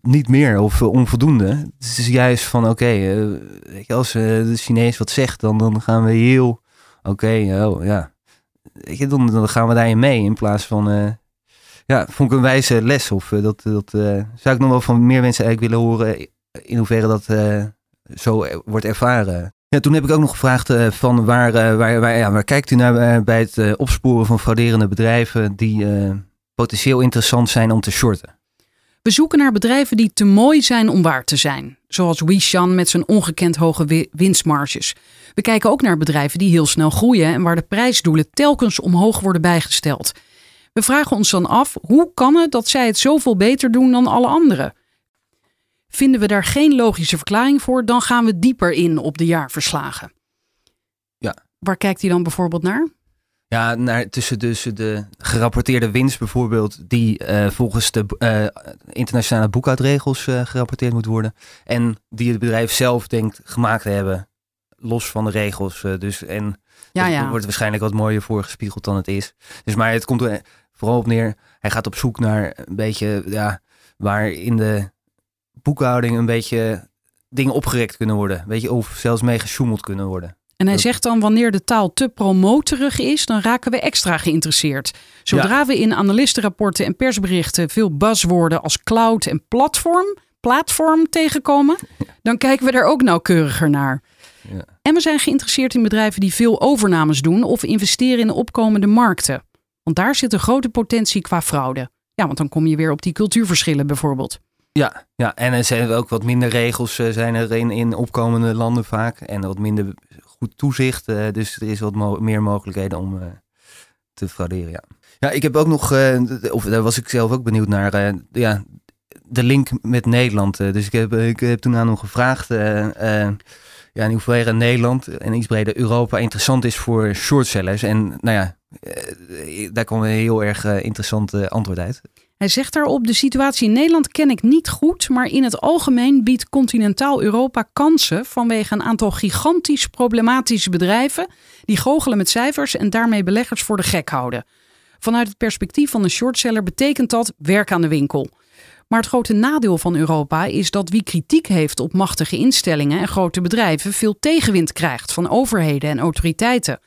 niet meer of onvoldoende. Het is juist van oké, eh, als eh, de Chinees wat zegt, dan, dan gaan we heel oké, oh ja. Weet je, dan, dan gaan we daarin mee in plaats van... ja, vond ik een wijze les. Of dat, dat zou ik nog wel van meer mensen eigenlijk willen horen in hoeverre dat zo wordt ervaren. Ja, toen heb ik ook nog gevraagd eh, van waar, eh, waar, ja, waar kijkt u naar eh, bij het opsporen van frauderende bedrijven die potentieel interessant zijn om te shorten. We zoeken naar bedrijven die te mooi zijn om waar te zijn. Zoals Wishan met zijn ongekend hoge wi- winstmarges. We kijken ook naar bedrijven die heel snel groeien en waar de prijsdoelen telkens omhoog worden bijgesteld. We vragen ons dan af, hoe kan het dat zij het zoveel beter doen dan alle anderen? Vinden we daar geen logische verklaring voor, dan gaan we dieper in op de jaarverslagen. Ja. Waar kijkt hij dan bijvoorbeeld naar? Ja, naar, tussen, tussen de gerapporteerde winst bijvoorbeeld, die eh, volgens de eh, internationale boekhoudregels eh, gerapporteerd moet worden. En die het bedrijf zelf denkt gemaakt te hebben, los van de regels. dus, en Ja, er ja. wordt waarschijnlijk wat mooier voorgespiegeld dan het is. Dus maar het komt er vooral op neer, hij gaat op zoek naar een beetje, ja, waar in de boekhouding een beetje dingen opgerekt kunnen worden. Weet je, of zelfs mee gesjoemeld kunnen worden. En hij zegt dan wanneer de taal te promoterig is, dan raken we extra geïnteresseerd. Zodra we in analistenrapporten en persberichten veel buzzwoorden als cloud en platform, platform tegenkomen, dan kijken we daar ook nauwkeuriger naar. Ja. En we zijn geïnteresseerd in bedrijven die veel overnames doen of investeren in opkomende markten. Want daar zit een grote potentie qua fraude. Ja, want dan kom je weer op die cultuurverschillen bijvoorbeeld. Ja, ja, en er zijn ook wat minder regels eh, zijn er in, in opkomende landen vaak. En wat minder goed toezicht. eh, dus er is wat meer mogelijkheden om eh, te frauderen, ja. Ja, ik heb ook nog, of daar was ik zelf ook benieuwd naar. ja, de link met Nederland. dus ik heb, ik heb toen aan hem gevraagd ja, in hoeverre Nederland en iets breder Europa interessant is voor shortsellers. En nou ja, daar kwam een heel erg interessant antwoord uit. Hij zegt daarop: De situatie in Nederland ken ik niet goed, maar in het algemeen biedt continentaal Europa kansen vanwege een aantal gigantisch problematische bedrijven die goochelen met cijfers en daarmee beleggers voor de gek houden. Vanuit het perspectief van een shortseller betekent dat werk aan de winkel. Maar het grote nadeel van Europa is dat wie kritiek heeft op machtige instellingen en grote bedrijven veel tegenwind krijgt van overheden en autoriteiten.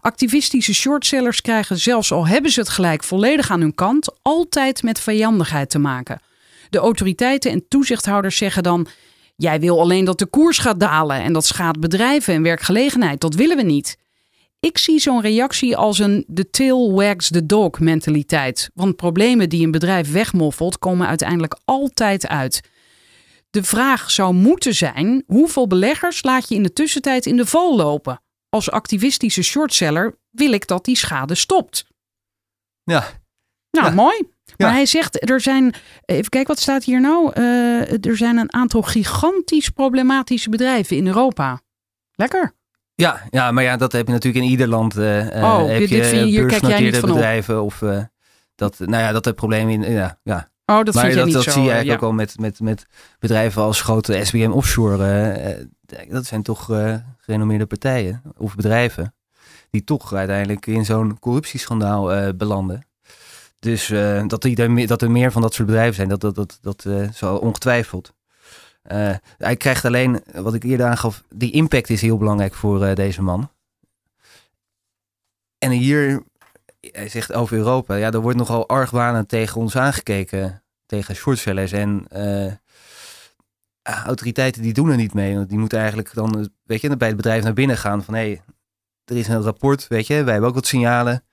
Activistische shortsellers krijgen zelfs al hebben ze het gelijk volledig aan hun kant, altijd met vijandigheid te maken. De autoriteiten en toezichthouders zeggen dan: Jij wil alleen dat de koers gaat dalen en dat schaadt bedrijven en werkgelegenheid. Dat willen we niet. Ik zie zo'n reactie als een the tail wags the dog mentaliteit. Want problemen die een bedrijf wegmoffelt, komen uiteindelijk altijd uit. De vraag zou moeten zijn: hoeveel beleggers laat je in de tussentijd in de val lopen? Als activistische shortseller wil ik dat die schade stopt. Ja, Nou, Ja. mooi. Maar Ja. hij zegt, er zijn, even kijken, wat staat hier nou? Eh, er zijn een aantal gigantisch problematische bedrijven in Europa. Lekker. ja, ja, maar ja, dat heb je natuurlijk in ieder land. eh, Oh, heb dit- je vind hier kijk jij niet beursgenoteerde van op. bedrijven of dat, nou ja, dat het probleem in, ja, ja. Oh, dat maar vind jij dat, niet dat zo. zie je eigenlijk ja. ook al met, met, met bedrijven als grote SBM Offshore. dat zijn toch gerenommeerde partijen of bedrijven die toch uiteindelijk in zo'n corruptieschandaal eh, belanden. Dus eh, dat, die dat er meer van dat soort bedrijven zijn, dat, dat, dat, dat eh, zal ongetwijfeld. Hij krijgt alleen, wat ik eerder aangaf, die impact is heel belangrijk voor deze man. En hier, hij zegt over Europa, ja, er wordt nogal argwanend tegen ons aangekeken, tegen shortsellers. En autoriteiten die doen er niet mee. Want die moeten eigenlijk dan, weet je, bij het bedrijf naar binnen gaan van hé, hey, er is een rapport, weet je, wij hebben ook wat signalen.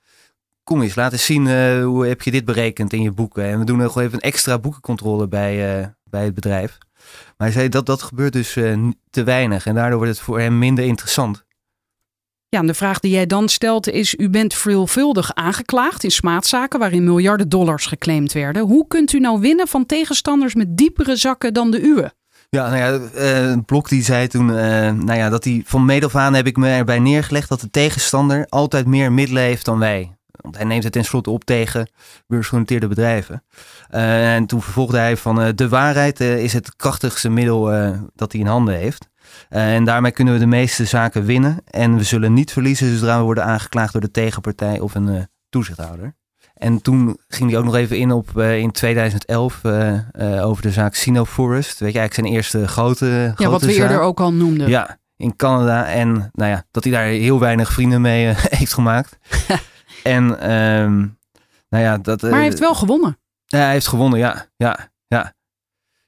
Kom eens, laat eens zien eh, hoe heb je dit berekend in je boeken. En we doen nog even een extra boekencontrole bij, eh, bij het bedrijf. Maar hij zei dat dat gebeurt dus eh, te weinig. En daardoor wordt het voor hem minder interessant. Ja, en de vraag die jij dan stelt is: U bent veelvuldig aangeklaagd in smaadzaken waarin miljarden dollars geclaimd werden. Hoe kunt u nou winnen van tegenstanders met diepere zakken dan de uwe? Ja, nou ja, eh, Blok die zei toen, eh, nou ja, dat hij van meet af aan heb ik me erbij neergelegd dat de tegenstander altijd meer middelen heeft dan wij. Want hij neemt het tenslotte op tegen beursgenoteerde bedrijven. Eh, en toen vervolgde hij van de waarheid is het krachtigste middel dat hij in handen heeft. En daarmee kunnen we de meeste zaken winnen. En we zullen niet verliezen zodra we worden aangeklaagd door de tegenpartij of een toezichthouder. En toen ging hij ook nog even in op eh, in 2011 eh, eh, over de zaak Sinoforest. Weet je, eigenlijk zijn eerste grote, grote Ja, wat we zaak. eerder ook al noemden. Ja, in Canada. En nou ja, dat hij daar heel weinig vrienden mee heeft gemaakt. en ehm, nou ja, dat... Maar hij heeft wel gewonnen. Ja, hij heeft gewonnen, ja. Ja, ja,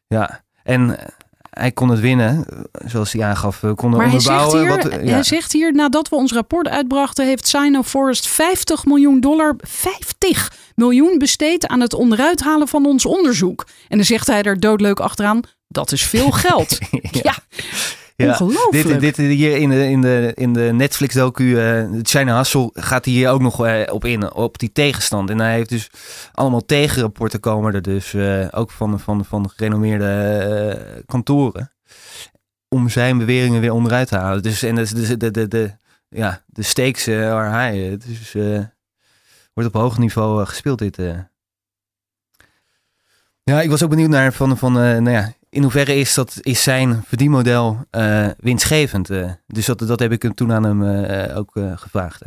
ja. En hij kon het winnen, zoals hij aangaf. We konden Maar hij zegt, hier, wat, ja. hij zegt hier, nadat we ons rapport uitbrachten, heeft Sino-Forest 50 miljoen dollar, 50 miljoen besteed aan het onderuit halen van ons onderzoek. En dan zegt hij er doodleuk achteraan, dat is veel geld. ja, Ja, ongelooflijk. Dit, dit hier in de, in de, in de Netflix-docu, eh China Hassel, gaat hij hier ook nog eh, op in, op die tegenstand. En hij heeft dus allemaal tegenrapporten komen er dus, eh, ook van, van, van gerenommeerde kantoren, om zijn beweringen weer onderuit te halen. Dus, en dus, de, de, de, de, ja, de stakes. Het is, eh, wordt op hoog niveau gespeeld dit. Ja, ik was ook benieuwd naar van, van nou ja, in hoeverre is, dat, is zijn verdienmodel eh, winstgevend? eh? dus dat, dat heb ik toen aan hem eh, ook gevraagd.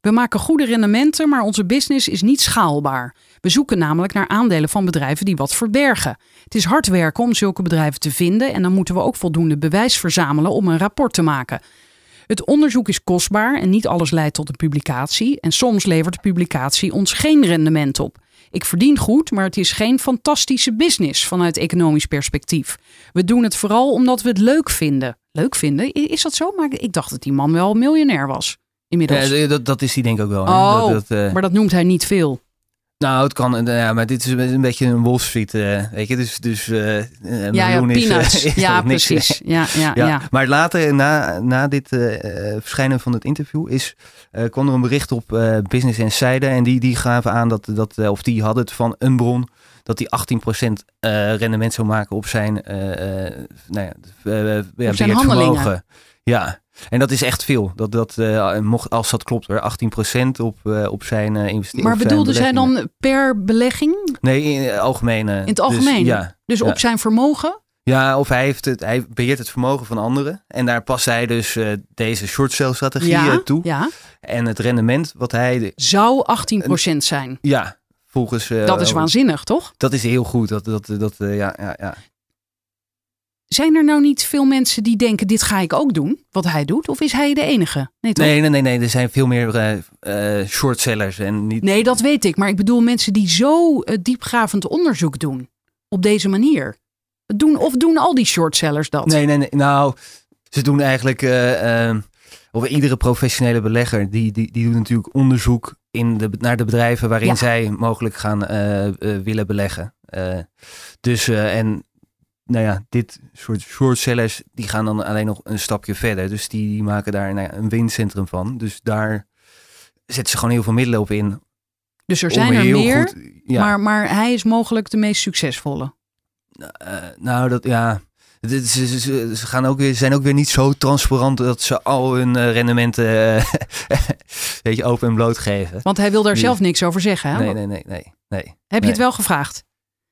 We maken goede rendementen, maar onze business is niet schaalbaar. We zoeken namelijk naar aandelen van bedrijven die wat verbergen. Het is hard werken om zulke bedrijven te vinden en dan moeten we ook voldoende bewijs verzamelen om een rapport te maken. Het onderzoek is kostbaar en niet alles leidt tot een publicatie. En soms levert de publicatie ons geen rendement op. Ik verdien goed, maar het is geen fantastische business vanuit economisch perspectief. We doen het vooral omdat we het leuk vinden. Leuk vinden? Is dat zo? Maar ik dacht dat die man wel miljonair was. Inmiddels. Ja, dat, dat is hij denk ik ook wel. Oh, dat, dat, eh, Maar dat noemt hij niet veel. Nou, het kan, eh, ja, maar dit is een beetje een Wall Street, eh, weet je, dus, dus eh, een Ja, ja, miljoen is, peanuts. is ja, precies. Ja, ja, ja. Ja, maar later, na, na dit verschijnen van het interview, is, kwam er een bericht op Business Insider. En die, die gaven aan dat, dat of die hadden het van een bron, dat hij 18% eh, rendement zou maken op zijn, nou ja, ja, Op zijn handelingen. vermogen. Ja, en dat is echt veel. Dat, dat, eh, mocht, als dat klopt hoor, 18% op, eh, op zijn uh, investering. Maar bedoelde zij dan per belegging? Nee, in het algemeen. eh, In het dus, algemeen? ja, Dus Ja. op zijn vermogen? ja, of hij, heeft het, hij beheert het vermogen van anderen. En daar past hij dus eh, deze short sale strategie eh, Ja, toe. ja. En het rendement wat hij... de- Zou 18% zijn. ja, volgens... eh, Dat is waanzinnig, toch? Dat is heel goed. Dat, dat, dat, eh, ja, ja, ja. Zijn er nou niet veel mensen die denken: dit ga ik ook doen, wat hij doet? Of is hij de enige? Nee, toch? Nee, nee, nee, nee. Er zijn veel meer eh eh shortsellers en niet... Nee, dat weet ik. Maar ik bedoel mensen die zo eh, diepgravend onderzoek doen. Op deze manier. Doen, of doen al die shortsellers dat? Nee, nee, nee. Nou, ze doen eigenlijk... eh, eh, of iedere professionele belegger, die, die, die doet natuurlijk onderzoek in de, naar de bedrijven waarin Ja. zij mogelijk gaan willen beleggen. Dus, en nou ja, dit soort shortsellers, die gaan dan alleen nog een stapje verder. Dus die, die maken daar nou ja, een winstcentrum van. Dus daar zetten ze gewoon heel veel middelen op in. Dus er zijn er meer. goed- ja. Maar, maar hij is mogelijk de meest succesvolle. Eh, nou, dat ja. Ze, ze, gaan ook weer, zijn ook weer niet zo transparant dat ze al hun eh, rendementen eh, weet je, open en bloot geven. Want hij wil daar zelf niks over zeggen. Hè? Nee, nee, nee, nee. nee. Heb je het wel gevraagd?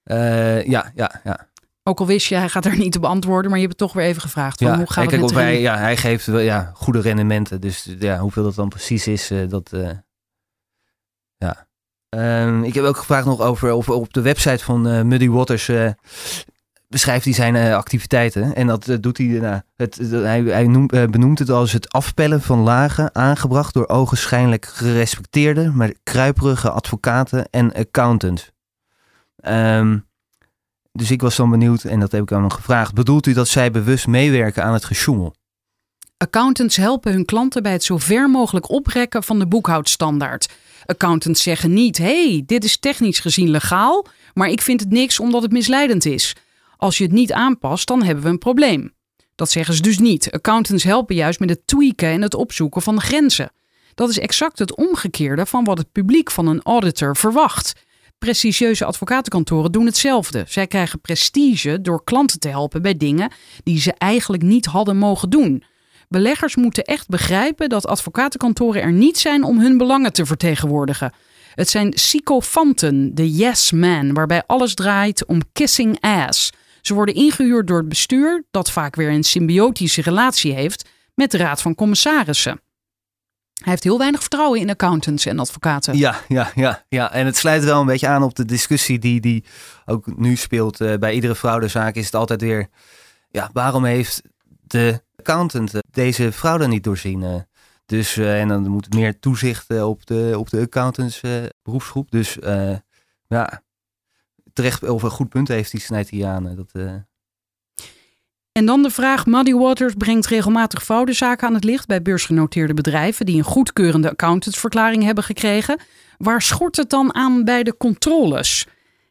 Ja, ja, ja. Ook al wist je, hij gaat er niet op antwoorden, maar je hebt het toch weer even gevraagd. Van, ja. hoe gaat het kijk, hem? hij, ja, hij geeft wel ja, goede rendementen. Dus ja, hoeveel dat dan precies is, eh, dat. eh, ja. Ehm, ik heb ook gevraagd nog over of op de website van eh, Muddy Waters. beschrijft hij zijn activiteiten. En dat doet hij. nou, het, hij hij noemt, benoemt het als het afpellen van lagen. aangebracht door ogenschijnlijk gerespecteerde. maar kruiperige advocaten en accountants. Ehm, dus ik was dan benieuwd, en dat heb ik aan hem gevraagd. Bedoelt u dat zij bewust meewerken aan het gesjoemel? Accountants helpen hun klanten bij het zo ver mogelijk oprekken van de boekhoudstandaard. Accountants zeggen niet: hey, dit is technisch gezien legaal, maar ik vind het niks omdat het misleidend is. Als je het niet aanpast, dan hebben we een probleem. Dat zeggen ze dus niet. Accountants helpen juist met het tweaken en het opzoeken van de grenzen. Dat is exact het omgekeerde van wat het publiek van een auditor verwacht. Prestigieuze advocatenkantoren doen hetzelfde. Zij krijgen prestige door klanten te helpen bij dingen die ze eigenlijk niet hadden mogen doen. Beleggers moeten echt begrijpen dat advocatenkantoren er niet zijn om hun belangen te vertegenwoordigen. Het zijn sycophanten, de yes man, waarbij alles draait om kissing ass. Ze worden ingehuurd door het bestuur, dat vaak weer een symbiotische relatie heeft met de raad van commissarissen. Hij heeft heel weinig vertrouwen in accountants en advocaten. Ja, ja, ja, ja. En het sluit wel een beetje aan op de discussie die, die ook nu speelt. Eh, bij iedere fraudezaak is het altijd weer... Ja, waarom heeft de accountant eh, deze fraude niet doorzien? eh? dus, en dan moet meer toezicht op de, op de accountants beroepsgroep. Dus ja, terecht over een goed punt heeft die snijdt hij aan. Dat, En dan de vraag: Muddy Waters brengt regelmatig fraudezaken aan het licht bij beursgenoteerde bedrijven die een goedkeurende accountantsverklaring hebben gekregen. Waar schort het dan aan bij de controles?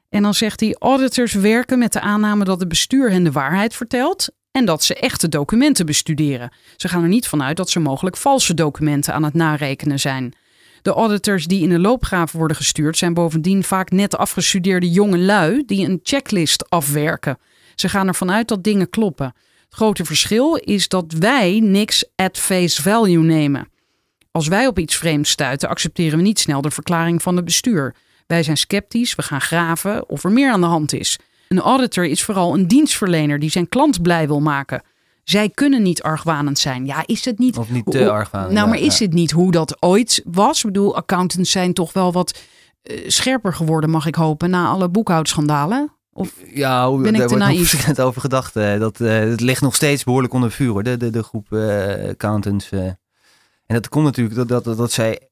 En dan zegt hij: auditors werken met de aanname dat het bestuur hen de waarheid vertelt en dat ze echte documenten bestuderen. Ze gaan er niet vanuit dat ze mogelijk valse documenten aan het narekenen zijn. De auditors die in de loopgraven worden gestuurd zijn bovendien vaak net afgestudeerde jonge lui die een checklist afwerken. Ze gaan ervan uit dat dingen kloppen. Het grote verschil is dat wij niks at face value nemen. Als wij op iets vreemds stuiten, accepteren we niet snel de verklaring van het bestuur. Wij zijn sceptisch, we gaan graven of er meer aan de hand is. Een auditor is vooral een dienstverlener die zijn klant blij wil maken. Zij kunnen niet argwanend zijn. Ja, is het niet. of niet te argwanend. Nou, ja, maar is ja. het niet hoe dat ooit was? Ik bedoel, accountants zijn toch wel wat eh, scherper geworden, mag ik hopen, na alle boekhoudschandalen. Of Ja, hoe- Ben ik daar te wordt naïef? over gedacht. eh, dat, eh, het ligt nog steeds behoorlijk onder vuur hoor, de, de, de groep eh, accountants. En dat komt natuurlijk dat, dat, dat, dat zij,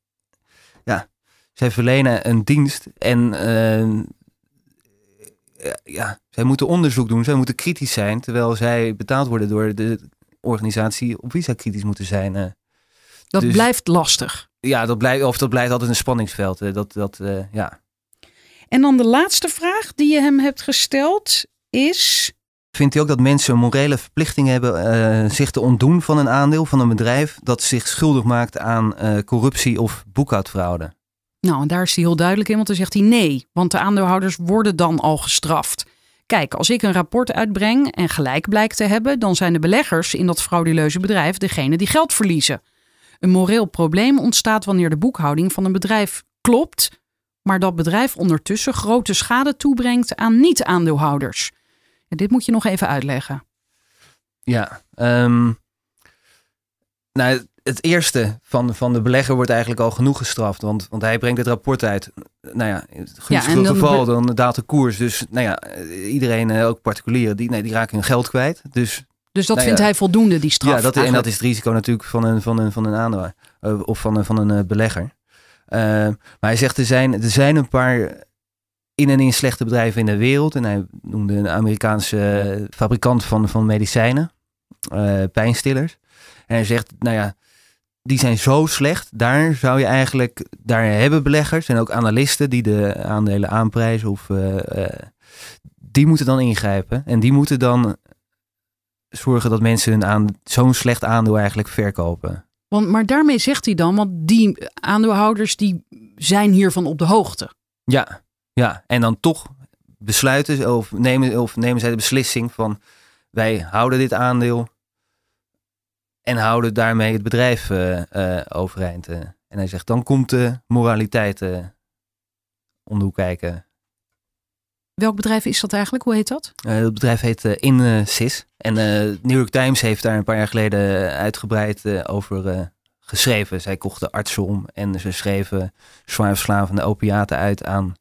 ja, zij verlenen een dienst en eh, ja, zij moeten onderzoek doen, zij moeten kritisch zijn, terwijl zij betaald worden door de organisatie op wie zij kritisch moeten zijn. dat Dus- blijft lastig. ja, dat blijft, of dat blijft altijd een spanningsveld. dat, dat, ja. En dan de laatste vraag die je hem hebt gesteld is. Vindt u ook dat mensen een morele verplichting hebben eh, zich te ontdoen van een aandeel van een bedrijf dat zich schuldig maakt aan eh, corruptie of boekhoudfraude? Nou, en daar is hij heel duidelijk in, want dan zegt hij nee, want de aandeelhouders worden dan al gestraft. Kijk, als ik een rapport uitbreng en gelijk blijkt te hebben, dan zijn de beleggers in dat frauduleuze bedrijf degene die geld verliezen. Een moreel probleem ontstaat wanneer de boekhouding van een bedrijf klopt, maar dat bedrijf ondertussen grote schade toebrengt aan niet-aandeelhouders. En dit moet je nog even uitleggen. Ja, ehm, nou, het eerste van, van de belegger wordt eigenlijk al genoeg gestraft. Want, want hij brengt het rapport uit. Nou ja, in het en dan geval, be- dan daalt de koers. Dus nou ja, iedereen, eh, ook particulieren, die, nee, die raken hun geld kwijt. Dus Dus dat Nou vindt ja. hij voldoende, die straf. ja, dat, en dat is het risico natuurlijk van een, van een, van een aandeel eh, of van een, van een eh, belegger. Eh, maar hij zegt er zijn, er zijn een paar in en in slechte bedrijven in de wereld. En hij noemde een Amerikaanse eh, fabrikant van, van medicijnen, eh, pijnstillers. En hij zegt, nou ja, die zijn zo slecht. Daar zou je eigenlijk, daar hebben beleggers en ook analisten die de aandelen aanprijzen of eh, die moeten dan ingrijpen. En die moeten dan zorgen dat mensen hun aan zo'n slecht aandeel eigenlijk verkopen. Want, maar daarmee zegt hij dan, want die aandeelhouders die zijn hiervan op de hoogte. Ja, ja. En dan toch besluiten of nemen, of nemen zij de beslissing van wij houden dit aandeel en houden daarmee het bedrijf eh, eh, overeind. eh. En hij zegt dan komt de moraliteit om de hoek kijken. Welk bedrijf is dat eigenlijk? Hoe heet dat? Eh, het bedrijf heet eh, InSys. En eh New York Times heeft daar een paar jaar geleden uitgebreid eh, over eh, geschreven. Zij kochten artsen om en ze schreven zwaar verslavende opiaten uit aan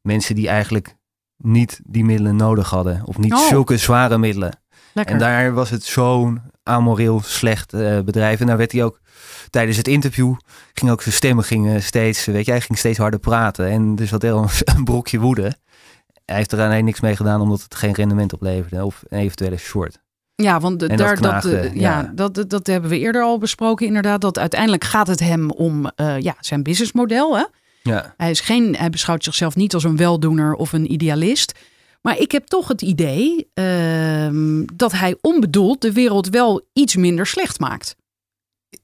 mensen die eigenlijk niet die middelen nodig hadden. Of niet Oh. zulke zware middelen. Lekker. En daar was het zo'n amoreel slecht eh, bedrijf. En daar werd hij ook tijdens het interview, ging ook zijn stemmen gingen steeds, weet je, hij ging steeds harder praten. En dus had heel een brokje woede. Hij heeft er alleen niks mee gedaan omdat het geen rendement opleverde. Of een eventuele short. Ja, want de- dat daar, dat, eh, ja, ja. Dat, dat, dat hebben we eerder al besproken inderdaad. Dat uiteindelijk gaat het hem om eh, ja, zijn businessmodel. Hè? Ja, Hij, is geen, hij beschouwt zichzelf niet als een weldoener of een idealist. Maar ik heb toch het idee ehm, dat hij onbedoeld de wereld wel iets minder slecht maakt.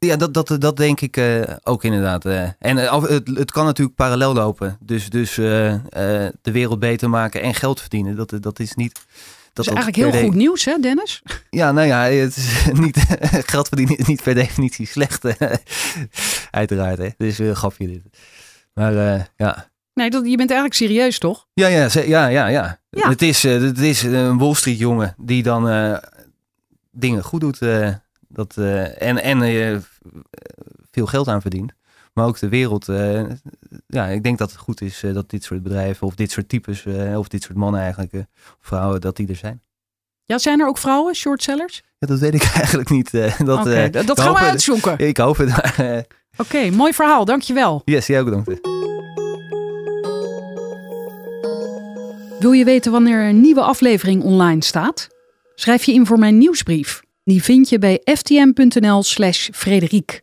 Ja dat, dat, dat denk ik eh, ook inderdaad. eh. En eh, het, het kan natuurlijk parallel lopen. Dus, dus de wereld beter maken en geld verdienen. Dat, dat is niet... Dat Dat is eigenlijk heel de- goed nieuws, hè Dennis? Ja, nou ja, het is niet, geld verdienen is niet per definitie slecht. Uiteraard, hè. Weer een grapje dit. Maar ja. Nee, dat, je bent eigenlijk serieus, toch? Ja, ja, ja, ja, ja. Ja. Het, is, het is een Wall Street jongen die dan dingen goed doet. Dat, eh, en en eh, veel geld aan verdient. Maar ook de wereld. eh, ja, ik denk dat het goed is dat dit soort bedrijven of dit soort types, of dit soort mannen eigenlijk, vrouwen, dat die er zijn. Ja, zijn er ook vrouwen, shortsellers? Ja, dat weet ik eigenlijk niet. dat dat gaan we uitzoeken. Ik hoop het. Oké, mooi verhaal, dankjewel. yes, jij ook bedankt. Wil je weten wanneer een nieuwe aflevering online staat? Schrijf je in voor mijn nieuwsbrief. Die vind je bij ftm.nl slash Frederiek.